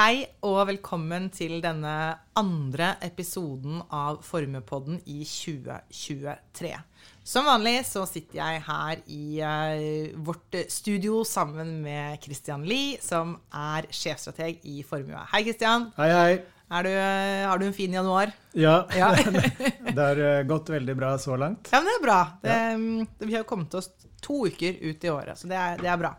Hei og velkommen til denne andre episoden av Formuepodden i 2023. Som vanlig så sitter jeg her i uh, vårt studio sammen med Christian Lie, som er sjefstrateg i Formue. Hei, Christian. Hei, hei. Du, har du en fin januar? Ja. ja. det har uh, gått veldig bra så langt. Ja, men det er bra. Det, ja. um, vi har kommet oss to uker ut i året, så det er, det er bra.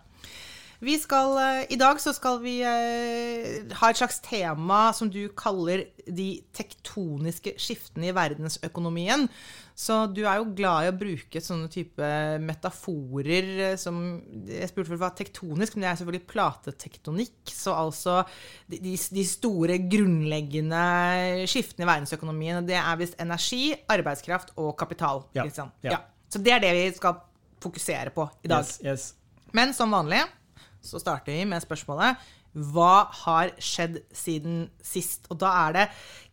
Vi skal, I dag så skal vi ha et slags tema som du kaller de tektoniske skiftene i verdensøkonomien. Så du er jo glad i å bruke sånne type metaforer eh, som Jeg spurte hva tektonisk, men det er selvfølgelig platetektonikk. Så altså de, de store, grunnleggende skiftene i verdensøkonomien, det er visst energi, arbeidskraft og kapital. Ja, liksom. ja. ja. Så det er det vi skal fokusere på i dag. Yes, yes. Men som vanlig så starter vi med spørsmålet hva har skjedd siden sist? Og da er det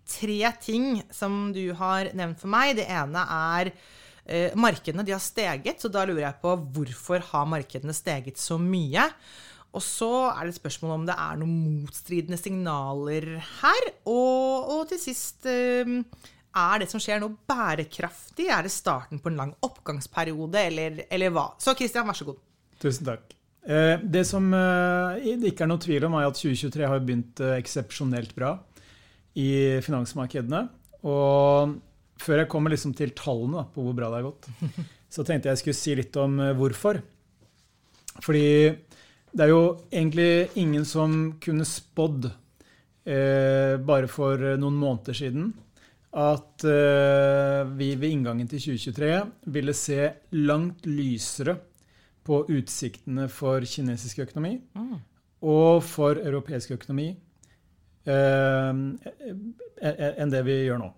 tre ting som du har nevnt for meg. Det ene er eh, markedene. De har steget, så da lurer jeg på hvorfor har markedene steget så mye? Og så er det et spørsmål om det er noen motstridende signaler her. Og, og til sist eh, er det som skjer nå, bærekraftig? Er det starten på en lang oppgangsperiode, eller, eller hva? Så Christian, vær så god. Tusen takk. Eh, det som eh, det ikke er noe tvil om, er at 2023 har begynt eh, eksepsjonelt bra i finansmarkedene. Og før jeg kommer liksom til tallene på hvor bra det har gått, så tenkte jeg skulle si litt om hvorfor. Fordi det er jo egentlig ingen som kunne spådd, bare for noen måneder siden, at vi ved inngangen til 2023 ville se langt lysere på utsiktene for kinesisk økonomi mm. og for europeisk økonomi Eh, enn det vi gjør nå.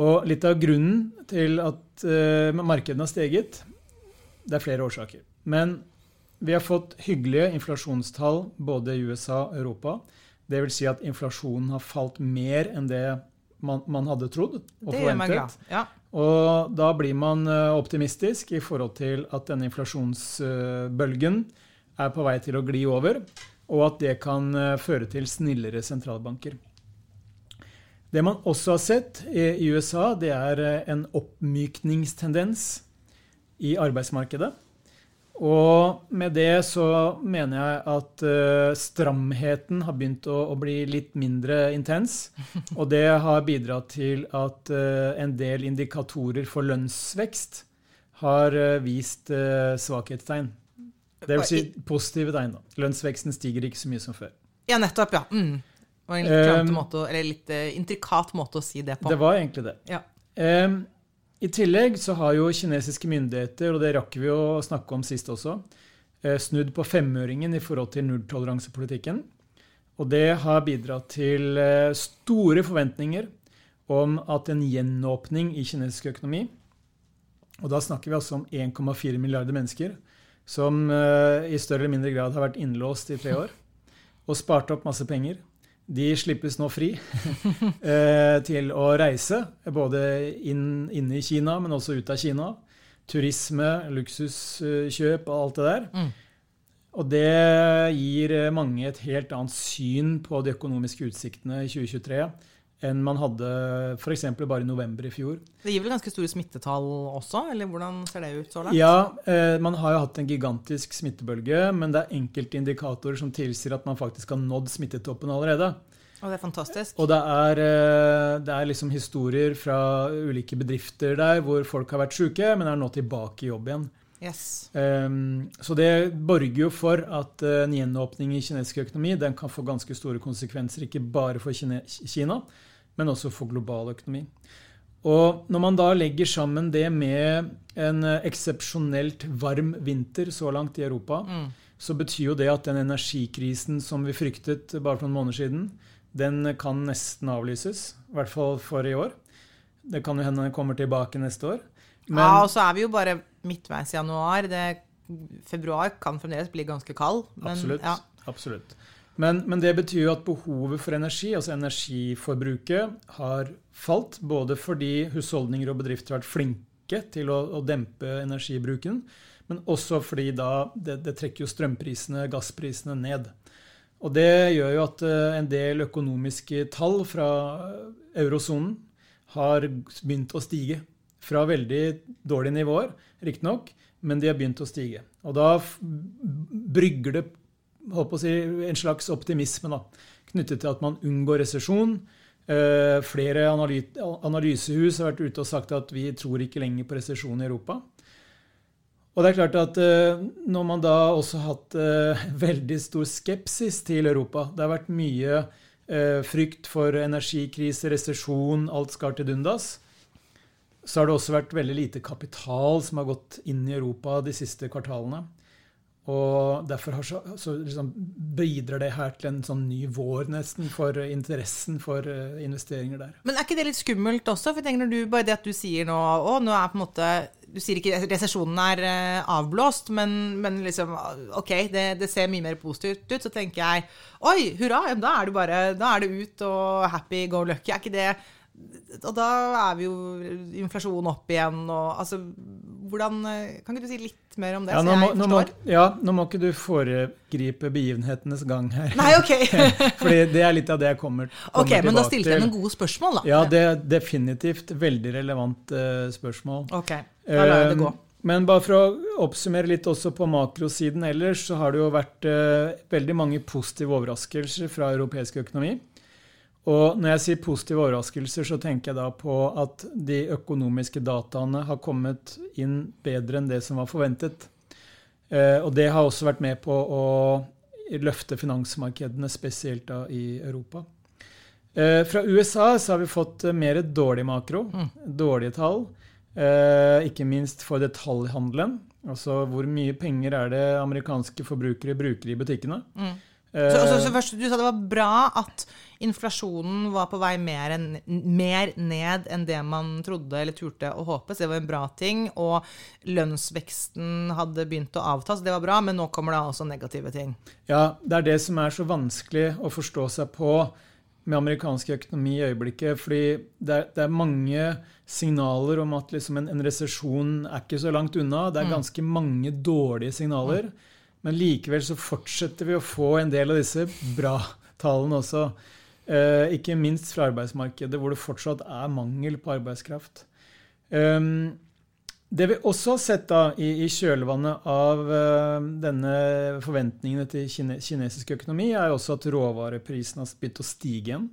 Og litt av grunnen til at eh, markedene har steget, det er flere årsaker. Men vi har fått hyggelige inflasjonstall både i USA og Europa. Det vil si at inflasjonen har falt mer enn det man, man hadde trodd og det forventet. Ja. Og da blir man eh, optimistisk i forhold til at denne inflasjonsbølgen er på vei til å gli over og at det kan eh, føre til snillere sentralbanker. Det man også har sett i USA, det er eh, en oppmykningstendens i arbeidsmarkedet. Og med det så mener jeg at uh, stramheten har begynt å, å, bli litt mindre intens. Og det har bidratt til at uh, en del indikatorer for lønnsvekst har uh, vist svakhetstegn. Det vil si positive tegn. da. Lønnsveksten stiger ikke så mye som før. Ja, nettopp. ja. Mm. Det var en litt, um, måte, eller litt intrikat måte å si det på. Det var egentlig det. Ja. Um, I tillegg så har jo kinesiske myndigheter, og det rakk vi å snakke om sist også, uh, snudd på femøringen i forhold til nulltoleransepolitikken. Og det har bidratt til uh, store forventninger om at en gjenåpning i kinesisk økonomi Og da snakker vi altså om 1,4 milliarder mennesker som uh, i større eller mindre grad har vært innlåst i tre år og spart opp masse penger. De slippes nå fri uh, til å reise, både inn, inne i Kina, men også ut av Kina. Turisme, luksuskjøp og alt det der. Mm. Og det gir mange et helt annet syn på de økonomiske utsiktene i 2023 enn man hadde f.eks. bare i november i fjor. Det gir vel ganske store smittetall også, eller hvordan ser det ut så langt? Ja, eh, man har jo hatt en gigantisk smittebølge, men det er enkelte indikatorer som tilsier at man faktisk har nådd smittetoppen allerede. Og det er fantastisk. Og det er, eh, det er liksom historier fra ulike bedrifter der hvor folk har vært syke, men er nå tilbake i jobb igjen. Yes. Um, så det borger jo for at uh, en gjenåpning i kinesisk økonomi den kan få ganske store konsekvenser, ikke bare for Kine Kina, men også for global økonomi. Og når man da legger sammen det med en eksepsjonelt varm vinter så langt i Europa, mm. så betyr jo det at den energikrisen som vi fryktet bare for noen måneder siden, den kan nesten avlyses. I hvert fall for i år. Det kan jo hende den kommer tilbake neste år. Men, ja, og så er vi jo bare midtveis i januar. Det, februar kan fremdeles bli ganske kald. Men, absolutt. Ja. absolutt. Men, men, det betyr jo at behovet for energi, altså energiforbruket, har falt. Både fordi husholdninger og bedrifter har vært flinke til å, å dempe energibruken, men også fordi da det, det trekker jo strømprisene, gassprisene, ned. Og det gjør jo at eh, en del økonomiske tall fra eurosonen har begynt å stige. Fra veldig dårlige nivåer, riktignok, men de har begynt å stige. Og da brygger det håper å si, en slags optimisme da, knyttet til at man unngår resesjon. Eh, flere analysehus har vært ute og sagt at vi tror ikke lenger på resesjon i Europa. Og det er klart at eh, når man da også har hatt eh, veldig stor skepsis til Europa Det har vært mye frykt for energikrise, resesjon, alt skal til dundas. Så har det også vært veldig lite kapital som har gått inn i Europa de siste kvartalene. Og derfor så, så liksom bidrar det her til en sånn ny vår nesten for interessen for eh, investeringer der. Men er ikke det litt skummelt også? For jeg tenker når du, Bare det at du sier nå å, nå er på en måte Du sier ikke resesjonen er uh, avblåst, men, men, liksom OK, det, det, ser mye mer positivt ut. Så tenker jeg oi, hurra, da er det bare Da er det ut og happy go lucky. Er ikke det og da er vi jo inflasjonen opp igjen og altså hvordan, Kan ikke du si litt mer om det? Ja, jeg må, nå må, ja, nå må ikke du foregripe begivenhetenes gang her. Nei, ok. Fordi det er litt av det jeg kommer, kommer Ok, Men da stilte jeg noen gode spørsmål, da. Ja, det er definitivt veldig relevant uh, spørsmål. Ok, da lar jeg det gå. Uh, men bare for å oppsummere litt også på makrosiden ellers, så har det jo vært uh, veldig mange positive overraskelser fra europeisk økonomi. Og når jeg sier positive overraskelser, så tenker jeg da på at de økonomiske dataene har kommet inn bedre enn det som var forventet. Eh, og det har også vært med på å løfte finansmarkedene, spesielt da i Europa. Eh, fra USA så har vi fått mer dårlig makro, mm. dårlige tall. Eh, ikke minst for detaljhandelen. Altså hvor mye penger er det amerikanske forbrukere bruker i butikkene. Mm. Så, så, så, først, Du sa det var bra at inflasjonen var på vei mer, en, mer, ned enn det man trodde eller turte å håpe. Så det var en bra ting. Og lønnsveksten hadde begynt å avta, så det var bra. Men nå kommer det også negative ting. Ja, det er det som er så vanskelig å forstå seg på med amerikansk økonomi i øyeblikket. fordi det er, det er mange signaler om at liksom en, en resesjon er ikke så langt unna. Det er mm. ganske mange dårlige signaler. Mm. Men likevel så fortsetter vi å få en del av disse bra tallene også. Eh, ikke minst fra arbeidsmarkedet, hvor det fortsatt er mangel på arbeidskraft. Um, det vi også har sett da i, i kjølvannet av uh, denne forventningene til kine, kinesisk økonomi, er også at råvareprisene har begynt å stige igjen.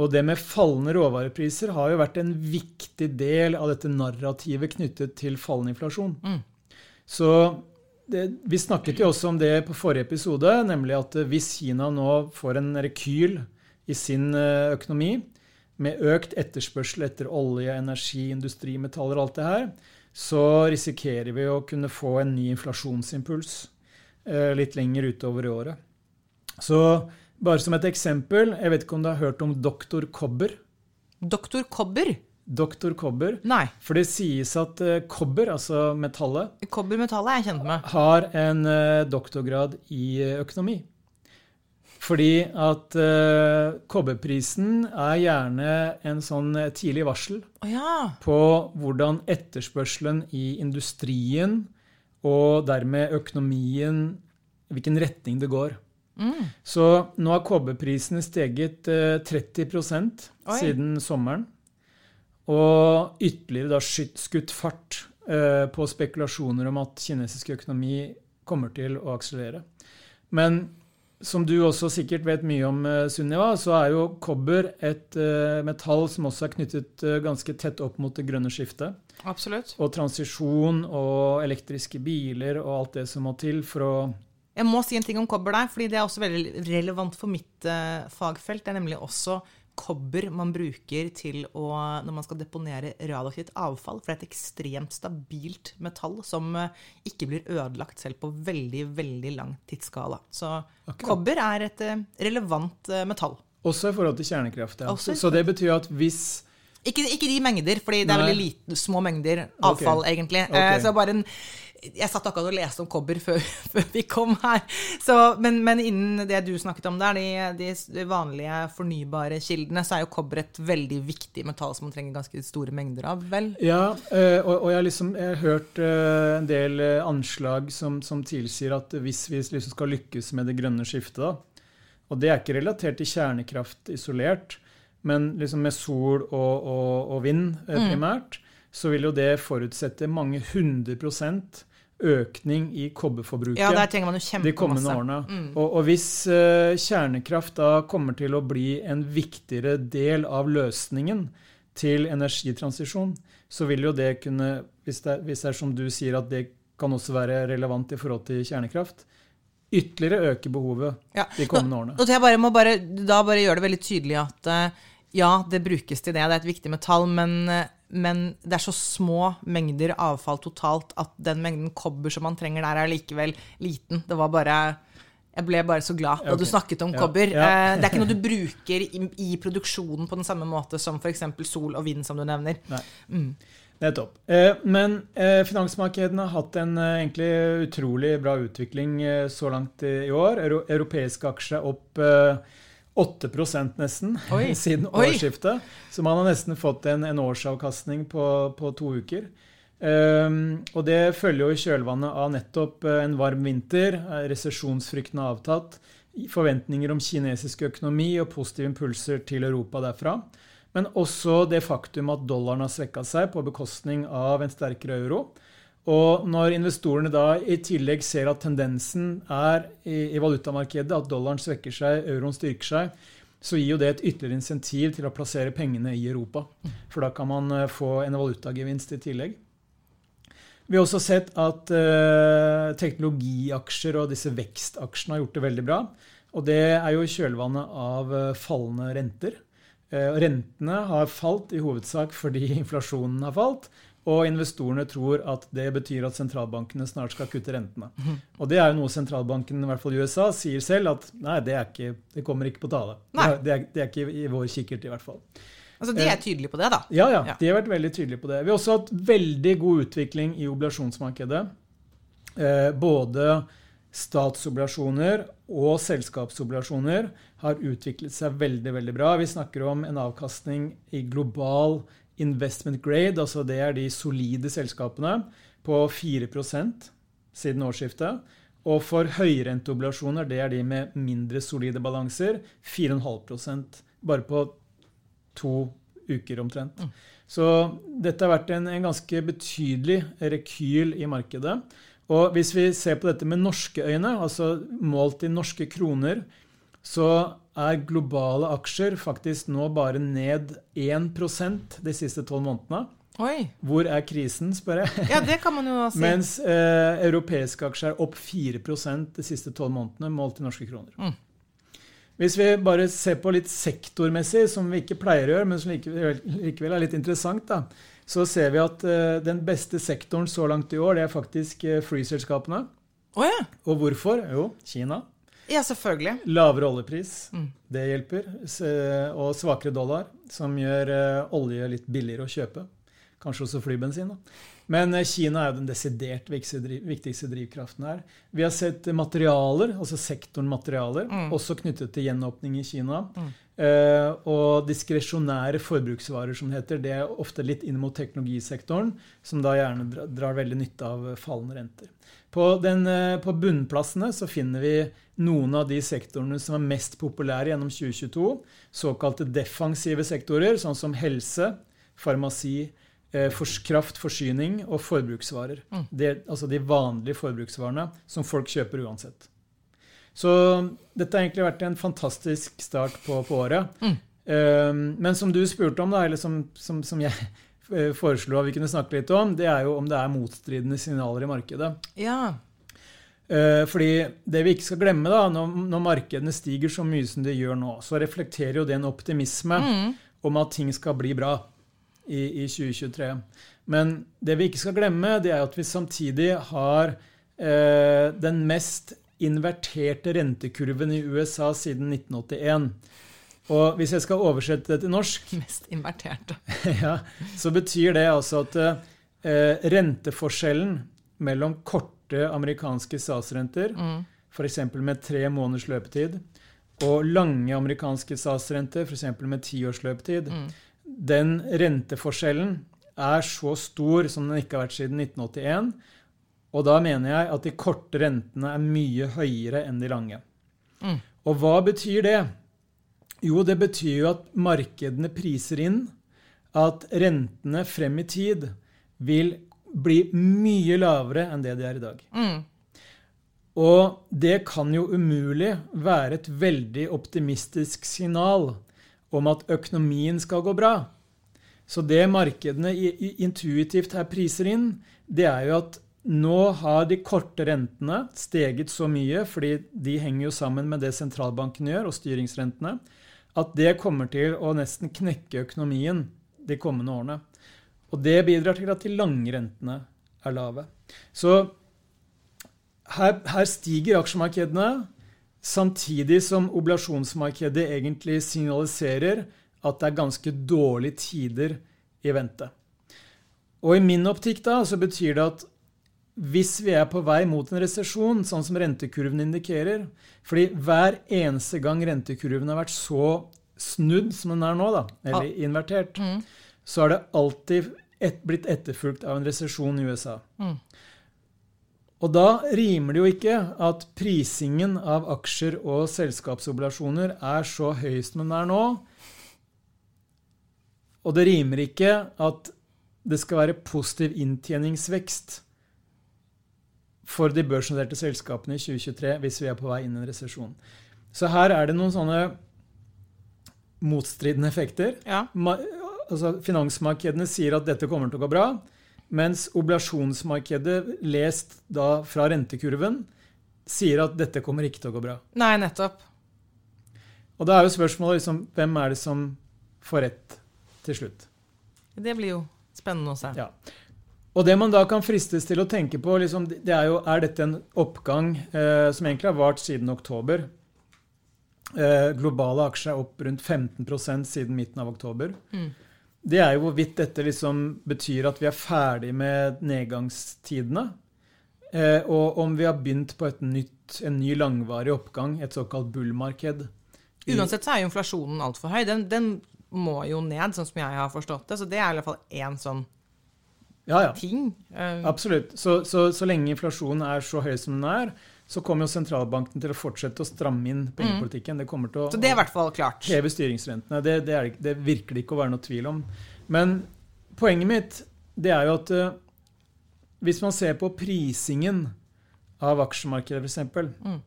Og det med fallende råvarepriser har jo vært en viktig del av dette narrativet knyttet til fallende inflasjon. Mm. Så det, vi snakket jo også om det på forrige episode, nemlig at hvis Kina nå får en rekyl i sin eh, økonomi, med økt etterspørsel etter olje, energi, industri, metaller og alt det her, så risikerer vi å kunne få en ny inflasjonsimpuls eh, litt lenger utover i året. Så bare som et eksempel, jeg vet ikke om du har hørt om doktor Kobber? Doktor Kobber? Doktor Kobber. Nei. For det sies at uh, kobber, altså metallet Kobbermetallet er jeg kjent med. Har en doktorgrad i økonomi. Fordi at kobberprisen er gjerne en sånn tidlig varsel oh, ja. på hvordan etterspørselen i industrien og dermed økonomien Hvilken retning det går. Mm. Så nå har kobberprisene steget 30 Oi. siden sommeren. Og ytterligere da skutt fart uh, på spekulasjoner om at kinesisk økonomi kommer til å akselerere. Men som du også sikkert vet mye om, eh, Sunniva, så er jo kobber et uh, metall som også er knyttet uh, ganske tett opp mot det grønne skiftet. Absolutt. Og transisjon og elektriske biler og alt det som må til for å Jeg må si en ting om kobber der, fordi det er også veldig relevant for mitt fagfelt. Det er nemlig også kobber man bruker å, når man skal deponere radioaktivt avfall. For det er et ekstremt stabilt metall som eh, ikke blir ødelagt selv på veldig, veldig lang tidsskala. Så Akkurat. kobber er et eh, relevant eh, metall. Også i forhold til kjernekraft. Ja. Så, så det betyr at hvis ikke, ikke, de mengder, fordi det er veldig lite, små mengder avfall, okay. egentlig. Okay. så bare en jeg satt akkurat og leste om kobber før, før vi kom her. Så, men, men, innen det du snakket om der, de, de, vanlige fornybare kildene, så er jo kobber et veldig viktig metall som man trenger ganske store mengder av, vel? Ja, eh, og, og jeg, liksom, jeg, har hørt eh, en del eh, anslag som, som tilsier at hvis vi liksom skal lykkes med det grønne skiftet, da, Og det er ikke relatert til kjernekraft isolert, men liksom med sol og, og, og vind eh, Mm. primært, så vil jo det forutsette mange hundre prosent økning i kobberforbruket Ja, de kommende masse. årene. Mm. Og, og hvis eh, kjernekraft da kommer til å bli en viktigere del av løsningen til energitransisjon, så vil jo det kunne, hvis det, hvis det er som du sier at det kan også være relevant i forhold til kjernekraft, ytterligere øke behovet Ja. de kommende årene. Og jeg bare må bare, da bare gjøre det veldig tydelig at eh, ja, det brukes til det, det er et viktig metall, men, eh, men det er så små mengder avfall totalt at den mengden kobber som man trenger der, er likevel liten. Det var bare Jeg ble bare så glad da okay. du snakket om Ja, kobber. ja. Eh, Det er ikke noe du bruker i, i produksjonen på den samme måte som f.eks. sol og vind, som du nevner. Nei. Mm. Nettopp. Eh, men eh, finansmarkedene har hatt en egentlig utrolig bra utvikling så langt i, år. Euro, europeiske aksjer er opp eh, 8 nesten Oi. siden Oi. årsskiftet. Så man har nesten fått en, en årsavkastning på, på to uker. Um, og det følger jo i kjølvannet av nettopp eh, en varm vinter, eh, resesjonsfrykten har avtatt, forventninger om kinesisk økonomi og positive impulser til Europa derfra. Men også det faktum at dollaren har svekka seg på bekostning av en sterkere euro. Og når investorene da i tillegg ser at tendensen er i, i valutamarkedet at dollaren svekker seg, euroen styrker seg, så gir jo det et ytterligere insentiv til å plassere pengene i Europa. For da kan man eh, få en valutagevinst i tillegg. Vi har også sett at eh, teknologiaksjer og disse vekstaksjene har gjort det veldig bra. Og det er jo i kjølvannet av eh, fallende renter. Eh, rentene har falt i hovedsak fordi inflasjonen har falt. Og investorene tror at det betyr at sentralbankene snart skal kutte rentene. Og det er jo noe sentralbanken i hvert fall i USA sier selv at nei, det, er ikke, det kommer ikke på tale. Det er, det, er, det er ikke i vår kikkert i hvert fall. Altså, De er tydelige på det, da. Ja, ja, Ja. de har vært veldig tydelige på det. Vi har også hatt veldig god utvikling i obligasjonsmarkedet. Eh, både statsobligasjoner og selskapsobligasjoner har utviklet seg veldig veldig bra. Vi snakker om en avkastning i global investment grade, altså det er de solide selskapene, på 4% siden årsskiftet. Og for høyrenteobligasjoner, det er de med mindre solide balanser, 4,5% bare på to uker omtrent. Så dette har vært en, en ganske betydelig rekyl i markedet. Og hvis vi ser på dette med norske øyne, altså målt i norske kroner, så er globale aksjer faktisk nå bare ned 1% de siste tolv månedene. Oi. Hvor er krisen, spør jeg. Ja, det kan man jo si. Mens eh, europeiske aksjer er opp 4 de siste tolv månedene, målt i norske kroner. Mm. Hvis vi bare ser på litt sektormessig, som vi ikke pleier å gjøre, men som likevel, likevel er litt interessant, da, så ser vi at uh, den beste sektoren så langt i år, det er faktisk uh, flyselskapene. Oh, ja. Og hvorfor? Jo, Kina. ja, selvfølgelig. Lavere oljepris, Mm. det hjelper. Eh, Og svakere dollar, som gjør uh, olje litt billigere å kjøpe. Kanskje også flybensin. da. Men eh, Kina er jo den desidert viktigste, drivkraften her. Vi har sett materialer, altså sektoren materialer, Mm. også knyttet til gjenåpning i Kina. Mm. Uh, og diskresjonære forbruksvarer, som det heter, det er ofte litt inn mot teknologisektoren, som da gjerne dra- drar veldig nytte av eh, fallende renter. På, den, uh, på bunnplassene så finner vi noen av de sektorene som er mest populære gjennom 2022. Såkalte defensive sektorer, sånn som helse, farmasi, eh, fors- kraft, forsyning og forbruksvarer. Mm. Det, altså de vanlige forbruksvarene som folk kjøper uansett. Så dette har egentlig vært en fantastisk start på, på året. Mm. Um, men som du spurte om, da, eller som, som, som jeg eh, foreslo at vi kunne snakke litt om, det er jo om det er motstridende signaler i markedet. Ja. Uh, fordi det vi ikke skal glemme, da, når, når markedene stiger så mye som de gjør nå, så reflekterer jo det en optimisme Mm. om at ting skal bli bra i, i 2023. Men det vi ikke skal glemme, det er at vi samtidig har eh, den mest inverterte rentekurven i USA siden 1981. Og hvis jeg skal oversette det til norsk, Mest inverterte. ja, så betyr det altså at eh, renteforskjellen mellom korte amerikanske statsrenter, Mm. f.eks. med tre måneders løpetid, og lange amerikanske statsrenter, f.eks. med ti års løpetid, Mm. Den renteforskjellen er så stor som den ikke har vært siden 1981. Og da mener jeg at de korte rentene er mye høyere enn de lange. Mm. Og hva betyr det? Jo, det betyr jo at markedene priser inn at rentene frem i tid vil bli mye lavere enn det de er i dag. Mm. Og det kan jo umulig være et veldig optimistisk signal om at økonomien skal gå bra. Så det markedene intuitivt her priser inn, det er jo at nå har de korte rentene steget så mye, fordi de henger jo sammen med det sentralbanken gjør, og styringsrentene, at det kommer til å nesten knekke økonomien de kommende årene. Og det bidrar til at de lange rentene er lave. Så her, her stiger aksjemarkedene, samtidig som oblasjonsmarkedet egentlig signaliserer at det er ganske dårlige tider i vente. Og i min optikk da, så betyr det at hvis vi er på vei mot en resesjon, sånn som rentekurven indikerer fordi hver eneste gang rentekurven har vært så snudd som den er nå, da, eller invertert, mm. så har det alltid et, blitt etterfulgt av en resesjon i USA. Mm. Og da rimer det jo ikke at prisingen av aksjer og selskapsobligasjoner er så høy som den er nå. Og det rimer ikke at det skal være positiv inntjeningsvekst for de børsnoterte selskapene i 2023 hvis vi er på vei inn i en resesjon. Så her er det noen sånne motstridende effekter. Ja. altså, finansmarkedene sier at dette kommer til å gå bra. Mens oblasjonsmarkedet, lest da fra rentekurven, sier at dette kommer ikke til å gå bra. Nei, nettopp. Og da er jo spørsmålet liksom, hvem er det som får rett til slutt? Det blir jo spennende å se. Ja. Og det man da kan fristes til å tenke på, liksom, det er jo er dette en oppgang eh, som egentlig har vart siden oktober. Eh, globale aksjer er opp rundt 15% siden midten av oktober. Mm det er jo hvorvidt dette liksom betyr at vi er ferdig med nedgangstidene. Eh, og om vi har begynt på nytt, en ny langvarig oppgang, et såkalt bull-marked. Uansett så er jo inflasjonen altfor høy. Den, den, må jo ned, sånn som jeg har forstått det. Så det er i hvert fall én sånn ja, ja. ting. Uh, Absolutt. Så, så, så lenge inflasjonen er så høy som den er, så kommer jo sentralbanken til å fortsette å stramme inn pengepolitikken. Mm. Det kommer til å, så det er i hvert fall klart. heve styringsrentene. Det, det, er, det, virker det ikke å være noe tvil om. Men poenget mitt det er jo at uh, hvis man ser på prisingen av aksjemarkedet, f.eks., mm.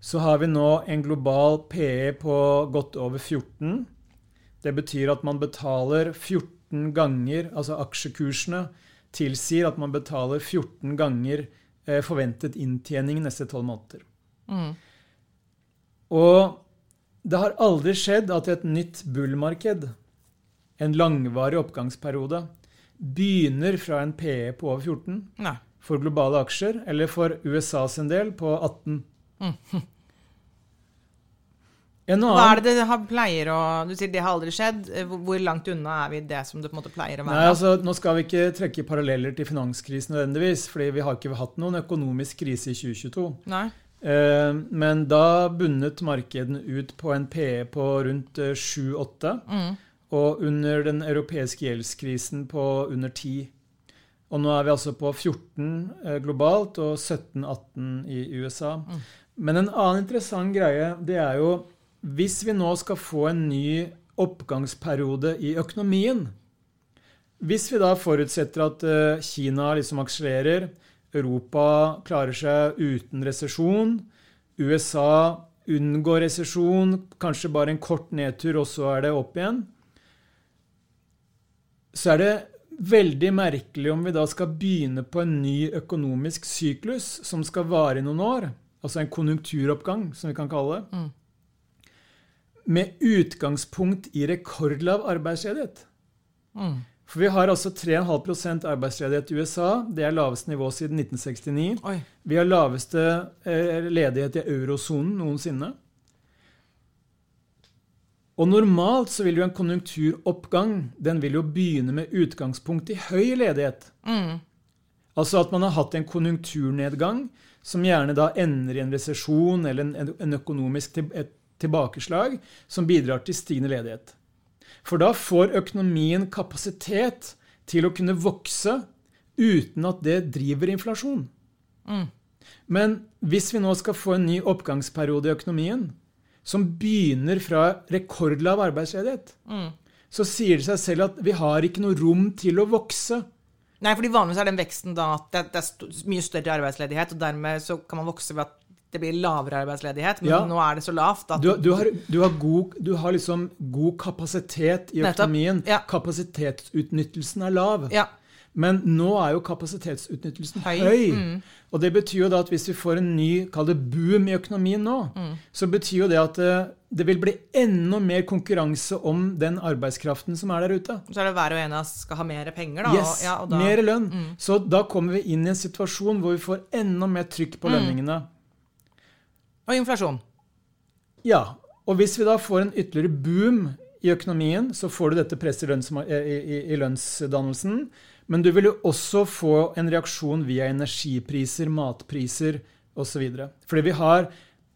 så har vi nå en global PE på godt over 14. Det betyr at man betaler 14 ganger Altså aksjekursene tilsier at man betaler 14 ganger forventet inntjening neste tolv måneder. Mm. Og det har aldri skjedd at et nytt bullmarked, en langvarig oppgangsperiode, begynner fra en PE på over 14 Nei. for globale aksjer, eller for USA sin del på 18. Mm. Hva er det det pleier å Du sier det har aldri skjedd. Hvor langt unna er vi det som det på en måte pleier å være? Nei, altså, Nå skal vi ikke trekke paralleller til finanskrisen nødvendigvis, fordi vi har ikke hatt noen økonomisk krise i 2022. Nei. Eh, men da bunnet markedene ut på en PE på rundt 7-8. Eh, mm. Og under den europeiske gjeldskrisen på under 10. Og nå er vi altså på 14 eh, globalt og 17-18 i USA. Mm. Men en annen interessant greie, det er jo hvis vi nå skal få en ny oppgangsperiode i økonomien Hvis vi da forutsetter at eh, Kina liksom akselererer, Europa klarer seg uten resesjon, USA unngår resesjon, kanskje bare en kort nedtur, og så er det opp igjen Så er det veldig merkelig om vi da skal begynne på en ny økonomisk syklus som skal vare i noen år. Altså en konjunkturoppgang, som vi kan kalle det. Mm med utgangspunkt i rekordlav arbeidsledighet. Mm. For vi har altså 3,5% arbeidsledighet i USA. Det er laveste nivå siden 1969. Oi. Vi har laveste eh, ledighet i eurosonen noensinne. Og normalt så vil jo en konjunkturoppgang den vil jo begynne med utgangspunkt i høy ledighet. Mm. Altså at man har hatt en konjunkturnedgang som gjerne da ender i en resesjon eller en, en økonomisk et tilbakeslag som bidrar til stigende ledighet. For da får økonomien kapasitet til å kunne vokse uten at det driver inflasjon. Mm. Men hvis vi nå skal få en ny oppgangsperiode i økonomien, som begynner fra rekordlav arbeidsledighet, Mm. så sier det seg selv at vi har ikke noe rom til å vokse. Nei, fordi vanligvis er den veksten da at det, er mye større arbeidsledighet, og dermed så kan man vokse ved at det blir lavere arbeidsledighet, men Ja. nå er det så lavt at Du, du, har, du, har, god, du har liksom god kapasitet i Nettopp. økonomien. Ja. Kapasitetsutnyttelsen er lav. Ja. Men nå er jo kapasitetsutnyttelsen Høy. høy. Mm. Og det betyr jo da at hvis vi får en ny kall det boom i økonomien nå, Mm. så betyr jo det at eh, det vil bli enda mer konkurranse om den arbeidskraften som er der ute. Så er det hver og en av oss skal ha mer penger, da. Yes, og, ja, og da Mer lønn. Mm. Så da kommer vi inn i en situasjon hvor vi får enda mer trykk på Mm. lønningene. Og inflasjon. Ja, og hvis vi da får en ytterligere boom i økonomien, så får du dette presset i, lønns, i, i, i lønnsdannelsen. Men du vil jo også få en reaksjon via energipriser, matpriser osv. Fordi vi har,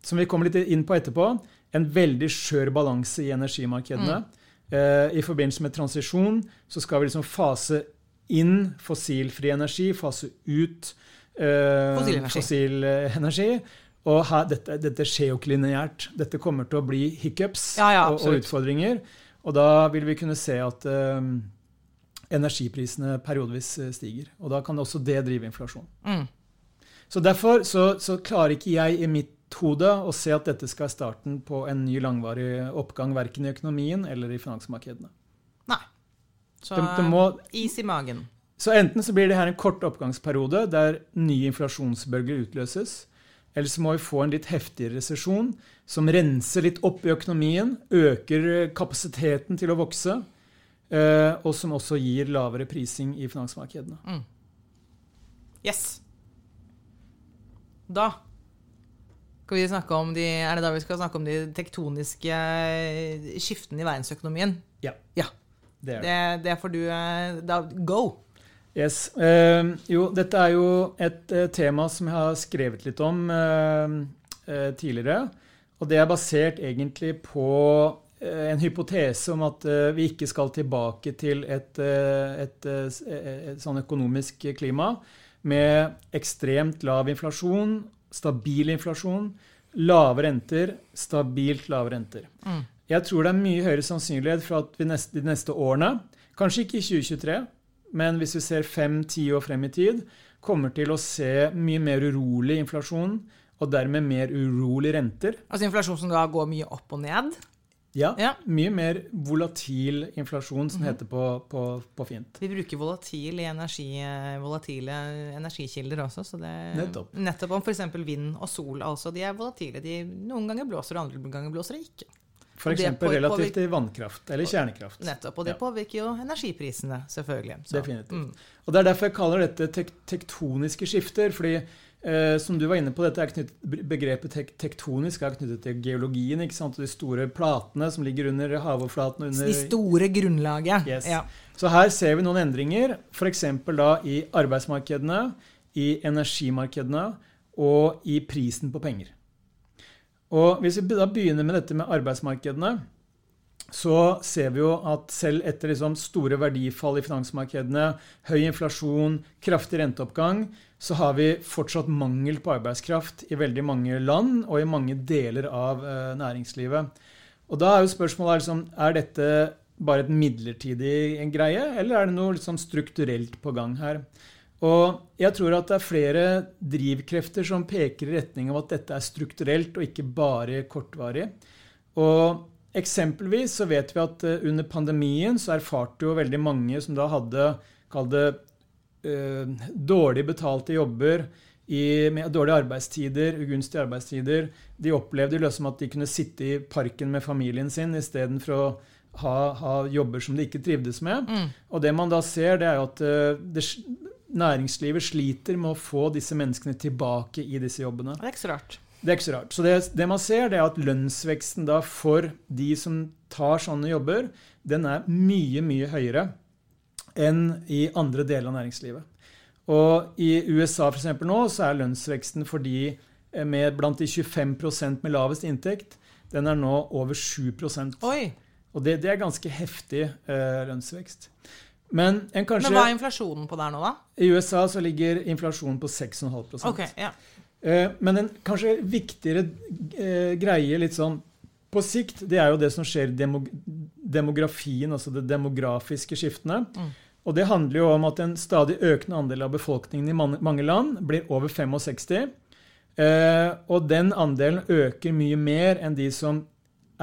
som vi kommer litt inn på etterpå, en veldig skjør balanse i energimarkedene. Eh, I forbindelse med transisjon så skal vi liksom fase inn fossilfri energi, fase ut eh, Fossil energi. fossil eh, energi. Og her, dette, dette skjer jo ikke lineært. Dette kommer til å bli hiccups Ja, ja, og, og utfordringer. Og da vil vi kunne se at eh, energiprisene periodevis eh, stiger. Og da kan også det drive inflasjon. Mm. Så derfor så, så klarer ikke jeg i mitt hode å se at dette skal være starten på en ny langvarig oppgang, verken i økonomien eller i finansmarkedene. Nei. Så de, de må, is i magen. så enten så blir det her en kort oppgangsperiode der nye inflasjonsbølger utløses, eller så må vi få en litt heftigere resesjon som renser litt opp i økonomien, øker eh, kapasiteten til å vokse, eh, og som også gir lavere prising i finansmarkedene. Yes. Da skal vi snakke om de, er det da vi skal snakke om de tektoniske eh, skiftene i verdensøkonomien? Ja, Ja. det er det. Det, det får du Da go! Yes. Eh, jo, dette er jo et eh, tema som jeg har skrevet litt om eh, eh, tidligere. Og det er basert egentlig på eh, en hypotese om at eh, vi ikke skal tilbake til et, eh, et, eh, et sånn økonomisk klima med ekstremt lav inflasjon, stabil inflasjon, lave renter, stabilt lave renter. Mm. Jeg tror det er mye høyere sannsynlighet for at vi neste, de neste årene, kanskje ikke i 2023, men hvis vi ser fem-ti år frem i tid, kommer til å se mye mer urolig inflasjon, og dermed mer urolig renter. Altså inflasjon som da går mye opp og ned? Ja, Ja. Mye mer volatil inflasjon, som heter på, på, på fint. Vi bruker volatil i energi, eh, volatile energikilder også. Så det, Nettopp. nettopp om f.eks. vind og sol. altså De er volatile. De, noen ganger blåser det, andre ganger blåser det ikke. F.eks. relativt til vannkraft eller kjernekraft. Nettopp, Og det Ja. påvirker jo energiprisene, selvfølgelig. Så, Definitivt. mm. Og Det er derfor jeg kaller dette tek tektoniske skifter. fordi eh, som du var inne på, knyttet, Begrepet tek tektonisk er knyttet til geologien. ikke sant? Og de store platene som ligger under havoverflaten. Under, De store grunnlaget. Yes. Ja. så her ser vi noen endringer, f.eks. i arbeidsmarkedene, i energimarkedene og i prisen på penger. Og Hvis vi da begynner med dette med arbeidsmarkedene, så ser vi jo at selv etter liksom store verdifall i finansmarkedene, høy inflasjon, kraftig renteoppgang, så har vi fortsatt mangel på arbeidskraft i veldig mange land og i mange deler av eh, næringslivet. Og da er jo spørsmålet liksom, er dette bare et midlertidig greie, eller er det noe liksom strukturelt på gang her? Og jeg tror at det er flere drivkrefter som peker i retning av at dette er strukturelt og ikke bare kortvarig. Og Eksempelvis så vet vi at eh, under pandemien så erfarte jo veldig mange som da hadde kall det eh, dårlig betalte jobber i, med dårlige arbeidstider, ugunstige arbeidstider. De opplevde liksom at de kunne sitte i parken med familien sin istedenfor å ha, ha jobber som de ikke trivdes med. Mm. Og det man da ser, det er jo at eh, det, næringslivet sliter med å få disse menneskene tilbake i disse jobbene. Det er ikke så rart. Det er ikke så rart. Så det, det man ser, det er at lønnsveksten da for de som tar sånne jobber, den er mye, mye høyere enn i andre deler av næringslivet. Og i USA for eksempel nå, så er lønnsveksten for de eh, med blant de 25% med lavest inntekt, den er nå over 7% Oi! Og det, det er ganske heftig eh, lønnsvekst. Men en kanskje Men hva er inflasjonen på der nå, da? I USA så ligger inflasjonen på 6,5 okay, ja. Eh, men en kanskje viktigere eh, greie litt sånn på sikt, det er jo det som skjer i demografien, altså det demografiske skiftene. Mm. Og det handler jo om at en stadig økende andel av befolkningen i mange land blir over 65. Eh, og den andelen øker mye mer enn de som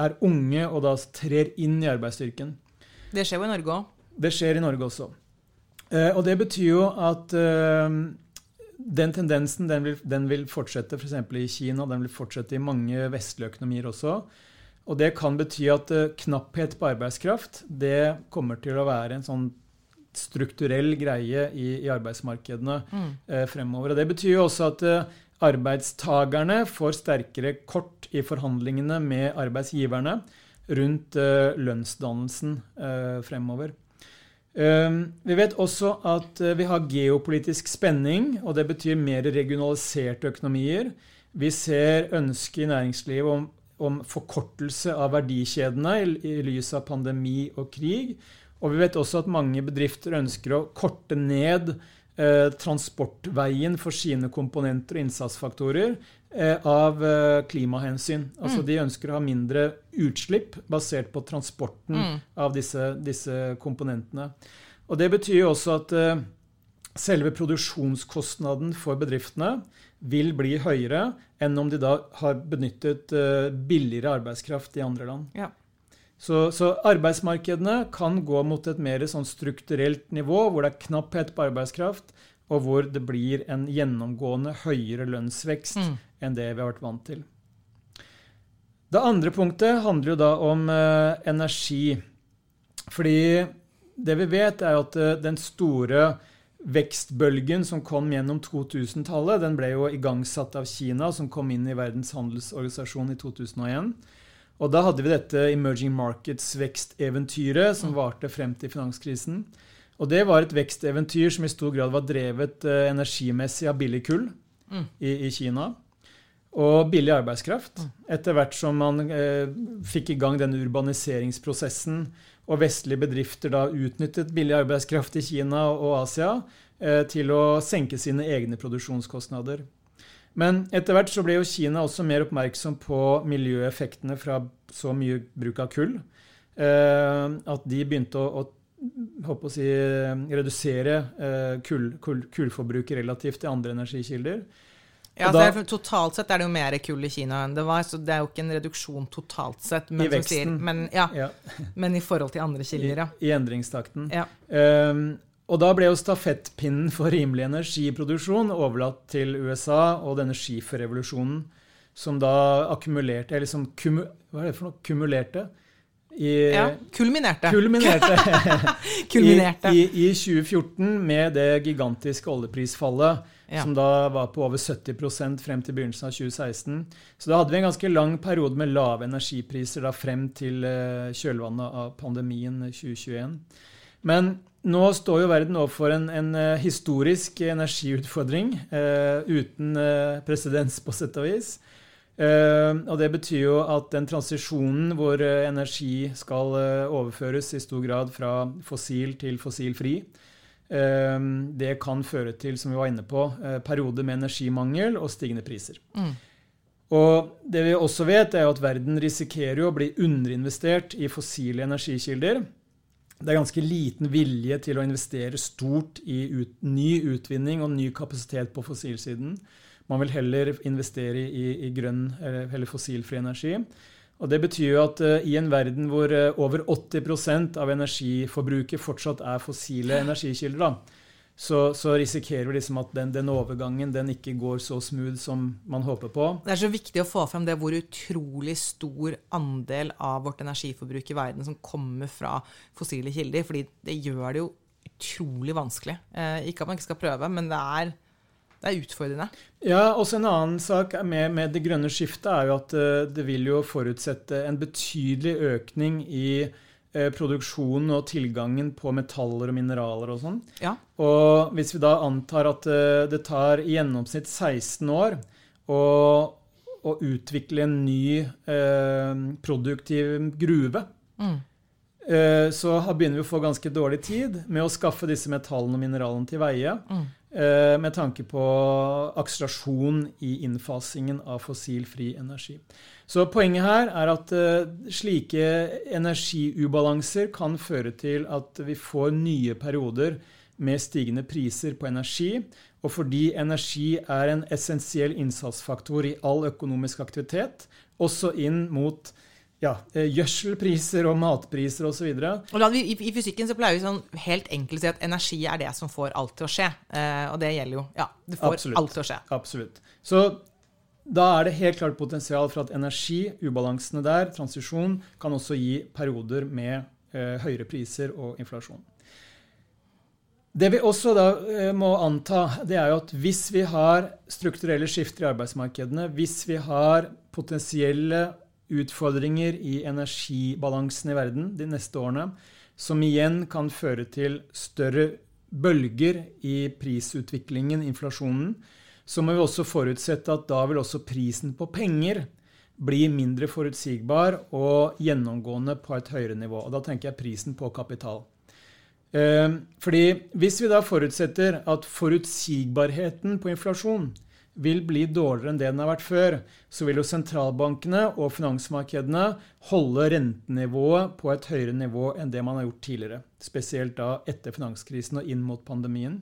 er unge og da trer inn i arbeidsstyrken. Det skjer jo i Norge òg. Det skjer i Norge også. Eh, og det betyr jo at eh, den tendensen den vil, den vil fortsette f.eks. i Kina, den vil fortsette i mange vestlige økonomier også. Og det kan bety at uh, knapphet på arbeidskraft det kommer til å være en sånn strukturell greie i, i arbeidsmarkedene mm. eh, fremover. Og det betyr jo også at eh, arbeidstagerne får sterkere kort i forhandlingene med arbeidsgiverne rundt lønnsdannelsen fremover. Vi vet også at vi har geopolitisk spenning, og det betyr mer regionaliserte økonomier. Vi ser ønske i næringslivet om om forkortelse av verdikjedene i, i lys av pandemi og krig. Og vi vet også at mange bedrifter ønsker å korte ned eh, transportveien for sine komponenter og innsatsfaktorer eh, av eh, klimahensyn. Altså mm. De ønsker å ha mindre utslipp basert på transporten mm. av disse, disse, komponentene. Og Det betyr jo også at eh, selve produksjonskostnaden for bedriftene vil bli høyere enn om de da har benyttet billigere arbeidskraft i andre land. Ja. Så, så, arbeidsmarkedene kan gå mot et mer sånn strukturelt nivå, hvor det er knapphet på arbeidskraft, og hvor det blir en gjennomgående høyere lønnsvekst mm. enn det vi har vært vant til. Det andre punktet handler jo da om eh, energi. Fordi det vi vet, er at uh, den store Vekstbølgen som kom gjennom 2000-tallet, den ble jo igangsatt av Kina, som kom inn i Verdens handelsorganisasjon i 2001. Og da hadde vi dette Emerging Markets-veksteventyret som mm. varte frem til finanskrisen. Og det var et veksteventyr som i stor grad var drevet eh, energimessig av billig kull mm. i, i, Kina. Og billig arbeidskraft. Mm. Etter hvert som man eh, fikk i gang denne urbaniseringsprosessen, og vestlige bedrifter da utnyttet billig arbeidskraft i Kina og Asia eh, til å senke sine egne produksjonskostnader. Men etter hvert så ble jo Kina også mer oppmerksom på miljøeffektene fra så mye bruk av kull. Eh, at de begynte å, å, å si, redusere eh, kull, kull, kullforbruket relativt til andre energikilder. Ja, da, altså, Totalt sett er det jo mer kull i Kina enn det var, så det er jo ikke en reduksjon totalt sett. Men, I veksten. Sier, men, ja, ja. men, i forhold til andre kilder, ja. I, i endringstakten. Ja. Um, og da ble jo stafettpinnen for rimelig energiproduksjon overlatt til USA og denne skiferrevolusjonen, som da akkumulerte Eller som kum, Hva er det for noe? Kumulerte? I, ja, kulminerte. Kulminerte. kulminerte. I, i, I 2014 med det gigantiske oljeprisfallet ja. som da var på over 70% frem til begynnelsen av 2016. Så da hadde vi en ganske lang periode med lave energipriser da frem til eh, kjølvannet av pandemien 2021. Men nå står jo verden overfor en, en eh, historisk energiutfordring eh, uten uh, presedens, på sett og vis. Eh, og det betyr jo at den transisjonen hvor energi skal overføres i stor grad fra fossil til fossilfri, eh, det kan føre til, som vi var inne på, eh, perioder med energimangel og stigende priser. Mm. Og det vi også vet, er at verden risikerer å bli underinvestert i fossile energikilder. Det er ganske liten vilje til å investere stort i ut, ny utvinning og ny kapasitet på fossilsiden. Man vil heller investere i, i grønn eller fossilfri energi. Og Det betyr jo at uh, i en verden hvor uh, over 80% av energiforbruket fortsatt er fossile energikilder, da, så, så, risikerer vi liksom at den, den, overgangen den ikke går så smooth som man håper på. Det er så viktig å få frem det hvor utrolig stor andel av vårt energiforbruk i verden som kommer fra fossile kilder. fordi det gjør det jo utrolig vanskelig. Eh, ikke at man ikke skal prøve, men det er det er utfordrende. Ja, også En annen sak med, med, det grønne skiftet er jo at uh, det vil jo forutsette en betydelig økning i produksjonen og tilgangen på metaller og mineraler og sånn. Ja. Og hvis vi da antar at uh, det tar i gjennomsnitt 16 år å, å utvikle en ny produktiv gruve mm. Så begynner vi å få ganske dårlig tid med å skaffe disse metallene og mineralene til veie. Mm. Eh, med tanke på akselerasjon i innfasingen av fossilfri energi. Så poenget her er at uh, slike energiubalanser kan føre til at vi får nye perioder med stigende priser på energi. Og fordi energi er en essensiell innsatsfaktor i all økonomisk aktivitet, også inn mot ja, eh, gjødselpriser og matpriser osv. I, I fysikken så pleier vi sånn helt enkelt å si at energi er det som får alt til å skje. Eh, og det gjelder jo Ja, det får Absolutt. alt til å skje. Absolutt. Så da er det helt klart potensial for at energi, ubalansene der, transisjon, kan også gi perioder med eh, høyere priser og inflasjon. Det vi også da eh, må anta, det er jo at hvis vi har strukturelle skifter i arbeidsmarkedene, hvis vi har potensielle utfordringer i energibalansen i verden de neste årene, som igjen kan føre til større bølger i prisutviklingen, inflasjonen, så må vi også forutsette at da vil også prisen på penger bli mindre forutsigbar og gjennomgående på et høyere nivå. Og da tenker jeg prisen på kapital. Eh, fordi hvis vi da forutsetter at forutsigbarheten på inflasjon vil bli dårligere enn det den har vært før, så vil jo sentralbankene og finansmarkedene holde rentenivået på et høyere nivå enn det man har gjort tidligere. Spesielt da etter finanskrisen og inn mot pandemien.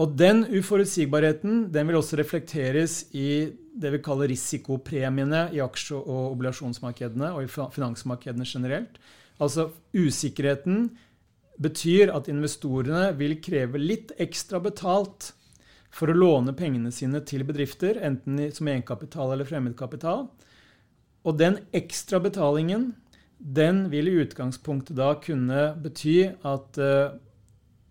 Og den uforutsigbarheten den vil også reflekteres i det vi kaller risikopremiene i aksje- og obligasjonsmarkedene og i finansmarkedene generelt. Altså usikkerheten betyr at investorene vil kreve litt ekstra betalt for å låne pengene sine til bedrifter, enten som egenkapital eller fremmedkapital. Og den ekstra betalingen den vil i utgangspunktet da kunne bety at uh,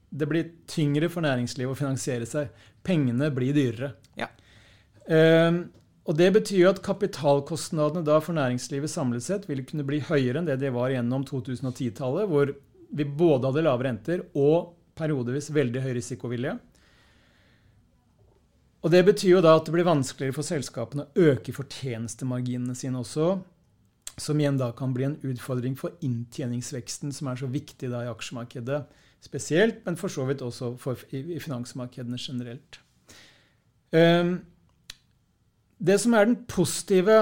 det blir tyngre for næringslivet å finansiere seg. Pengene blir dyrere. Ja. Um, og Det betyr jo at kapitalkostnadene da for næringslivet samlet sett vil kunne bli høyere enn det de var gjennom 2010-tallet, hvor vi både hadde lave renter og periodevis veldig høy risikovilje. Og Det betyr jo da at det blir vanskeligere for selskapene å øke fortjenestemarginene sine også, som igjen da kan bli en utfordring for inntjeningsveksten, som er så viktig da i aksjemarkedet spesielt, men for så vidt også for, i, i, finansmarkedene generelt. Um, det som er den positive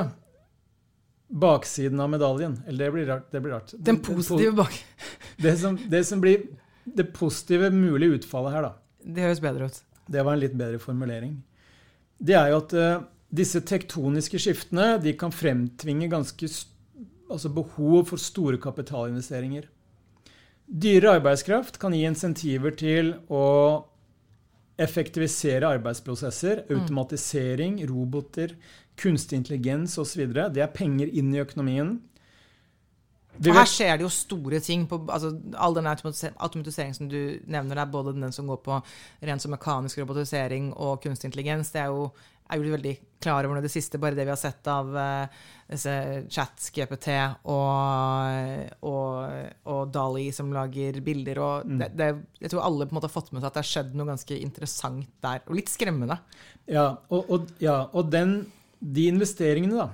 baksiden av medaljen Eller det blir rart. Det blir rart. Den positive bak... det, som, det som blir det positive mulige utfallet her, da. Det høres bedre ut. Det var en litt bedre formulering. Det er jo at uh, disse tektoniske skiftene de kan fremtvinge ganske altså behov for store kapitalinvesteringer. Dyre arbeidskraft kan gi insentiver til å effektivisere arbeidsprosesser, mm. automatisering, roboter, kunstig intelligens osv. Det er penger inn i økonomien. Og her skjer det jo store ting. På, altså, all den automatiseringen som du nevner, er både den som går på ren som mekanisk robotisering og kunstig intelligens. Det er jo er jo veldig klar over det siste, bare det vi har sett av uh, disse chat-GPT og, og, og, Dali som lager bilder. Og mm. det, det, jeg tror alle på en måte har fått med seg at det har skjedd noe ganske interessant der. Og litt skremmende. Ja, og, og, ja, den, de investeringene, da,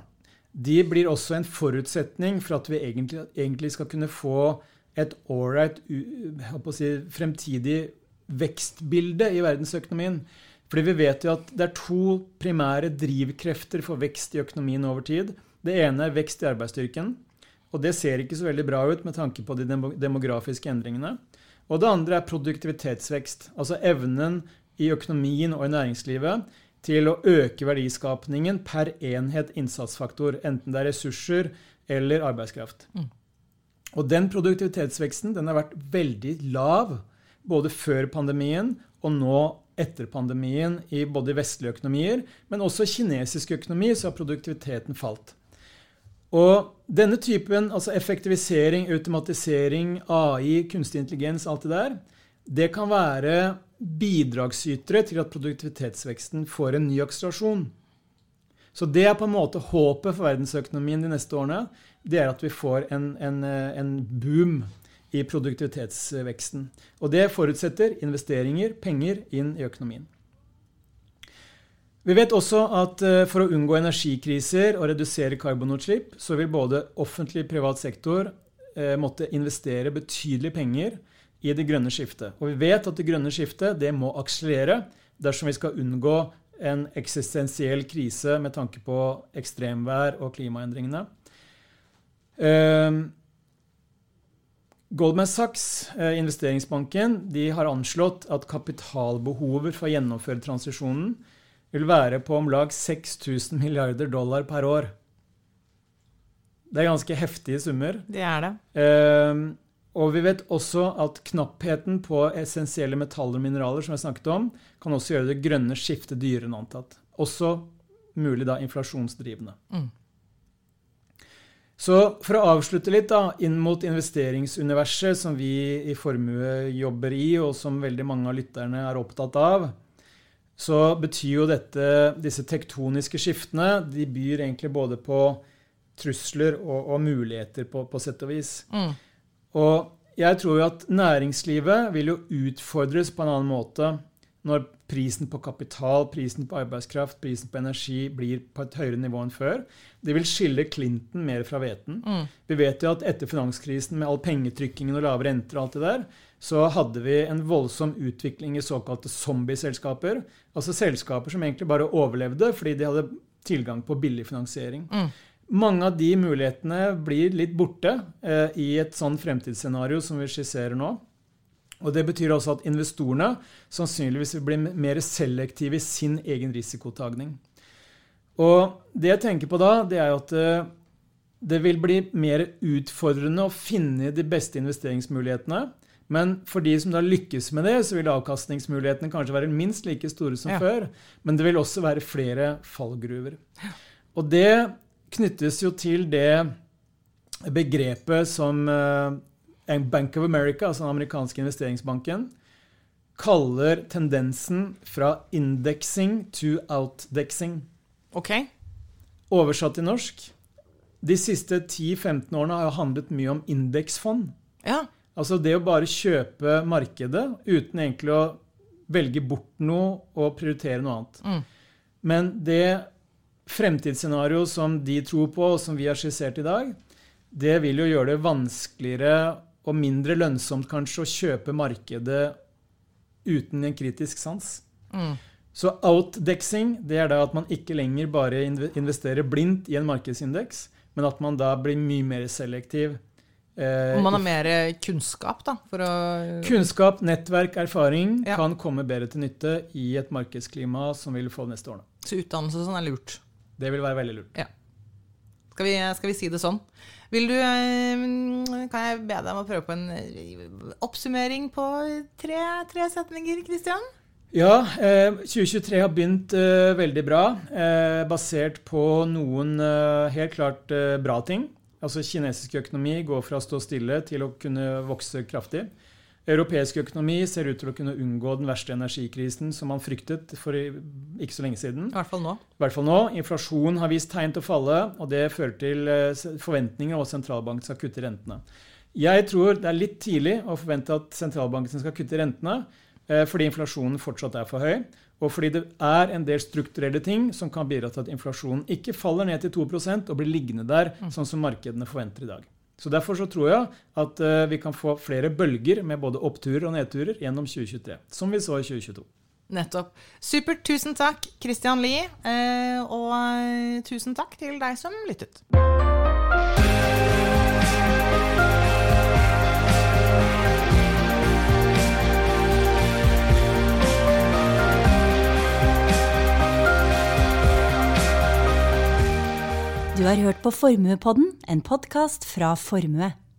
de blir også en forutsetning for at vi egentlig, egentlig skal kunne få et ålreit si, fremtidig vekstbilde i verdensøkonomien. Fordi vi vet jo at det er to primære drivkrefter for vekst i økonomien over tid. Det ene er vekst i arbeidsstyrken. Og det ser ikke så veldig bra ut med tanke på de demografiske endringene. Og det andre er produktivitetsvekst. Altså evnen i økonomien og i næringslivet til å øke verdiskapningen per enhet innsatsfaktor. Enten det er ressurser eller arbeidskraft. Mm. Og den produktivitetsveksten den har vært veldig lav både før pandemien og nå etter pandemien i både vestlige økonomier, men også kinesisk økonomi, så har produktiviteten falt. Og denne typen, altså effektivisering, automatisering, AI, kunstig intelligens, alt det der, det kan være bidragsytere til at produktivitetsveksten får en ny akselerasjon. Så det er på en måte håpet for verdensøkonomien de neste årene. Det er at vi får en, en, en boom i produktivitetsveksten. Og det forutsetter investeringer, penger, inn i økonomien. Vi vet også at eh, for å unngå energikriser og redusere karbonutslipp, så vil både offentlig og privat sektor eh, måtte investere betydelige penger i det grønne skiftet. Og vi vet at det grønne skiftet det må akselerere dersom vi skal unngå en eksistensiell krise med tanke på ekstremvær og klimaendringene. Uh, Goldman Sachs, eh, investeringsbanken, de har anslått at kapitalbehovet for å gjennomføre transisjonen vil være på om lag 6000 milliarder dollar per år. Det er ganske heftige summer. Det er det. Eh, og vi vet også at knappheten på essensielle metaller og mineraler som jeg snakket om, kan også gjøre det grønne skiftet dyrere enn antatt. Også mulig da inflasjonsdrivende. Mm. Så for å avslutte litt da, inn mot investeringsuniverset som vi i Formue jobber i, og som veldig mange av lytterne er opptatt av, så betyr jo dette, disse tektoniske skiftene de byr egentlig både på trusler og, og muligheter, på, på, sett og vis. Mm. Og jeg tror jo at næringslivet vil jo utfordres på en annen måte når prisen på kapital, prisen på arbeidskraft, prisen på energi blir på et høyere nivå enn før. Det vil skille Clinton mer fra hveten. Mm. Vi vet jo at etter finanskrisen med all pengetrykkingen og lave renter og alt det der, så hadde vi en voldsom utvikling i såkalte zombieselskaper. Altså selskaper som egentlig bare overlevde fordi de hadde tilgang på billig finansiering. Mm. Mange av de mulighetene blir litt borte eh, i et sånn fremtidsscenario som vi skisserer nå. Og Det betyr også at investorene sannsynligvis vil bli mer selektive i sin egen risikotagning. Og Det jeg tenker på da, det er at eh, det vil bli mer utfordrende å finne de beste investeringsmulighetene. Men for de som da lykkes med det, så vil avkastningsmulighetene kanskje være minst like store som ja. før. Men det vil også være flere fallgruver. Og det knyttes jo til det begrepet som eh, Bank of America, altså den amerikanske investeringsbanken, kaller tendensen fra indexing to outdexing. Ok. Oversatt til norsk De siste 10-15 årene har jo handlet mye om indeksfond. Ja. Altså det å bare kjøpe markedet uten egentlig å velge bort noe og prioritere noe annet. Mm. Men det fremtidsscenarioet som de tror på, og som vi har skissert i dag, det vil jo gjøre det vanskeligere og mindre lønnsomt kanskje å kjøpe markedet uten en kritisk sans. Mm. Så outdexing det er da at man ikke lenger bare investerer blindt i en markedsindeks, men at man da blir mye mer selektiv. Eh, og man har mer kunnskap, da? For å kunnskap, nettverk, erfaring ja. kan komme bedre til nytte i et markedsklima som vil få neste årene. Så utdannelse sånn er lurt? Det vil være veldig lurt. Ja. Skal vi, skal vi si det sånn? Vil du, eh, kan jeg be deg om å prøve på en eh, oppsummering på tre, tre setninger, Kristian? Ja, eh, 2023 har begynt eh, veldig bra, eh, basert på noen eh, helt klart bra ting. Altså Kinesisk økonomi går fra å stå stille til å kunne vokse kraftig. Europeisk økonomi ser ut til å kunne unngå den verste energikrisen som man fryktet for ikke så lenge siden. I hvert fall nå. I hvert fall nå. Inflasjonen har vist tegn til å falle, og det fører til eh, forventninger om at sentralbanken skal kutte rentene. Jeg tror det er litt tidlig å forvente at sentralbanken skal kutte rentene, eh, fordi inflasjonen fortsatt er for høy, og fordi det er en del strukturelle ting som kan bidra til at inflasjonen ikke faller ned til 2% og blir liggende der, mm. sånn som markedene forventer i dag. Så Derfor så tror jeg at uh, vi kan få flere bølger med både oppturer og nedturer gjennom 2023, som vi så i 2022. Nettopp. Supert. Tusen takk, Christian Lie. Uh, og uh, tusen takk til deg som lyttet. Du har hørt på Formuepodden, en podkast fra Formue.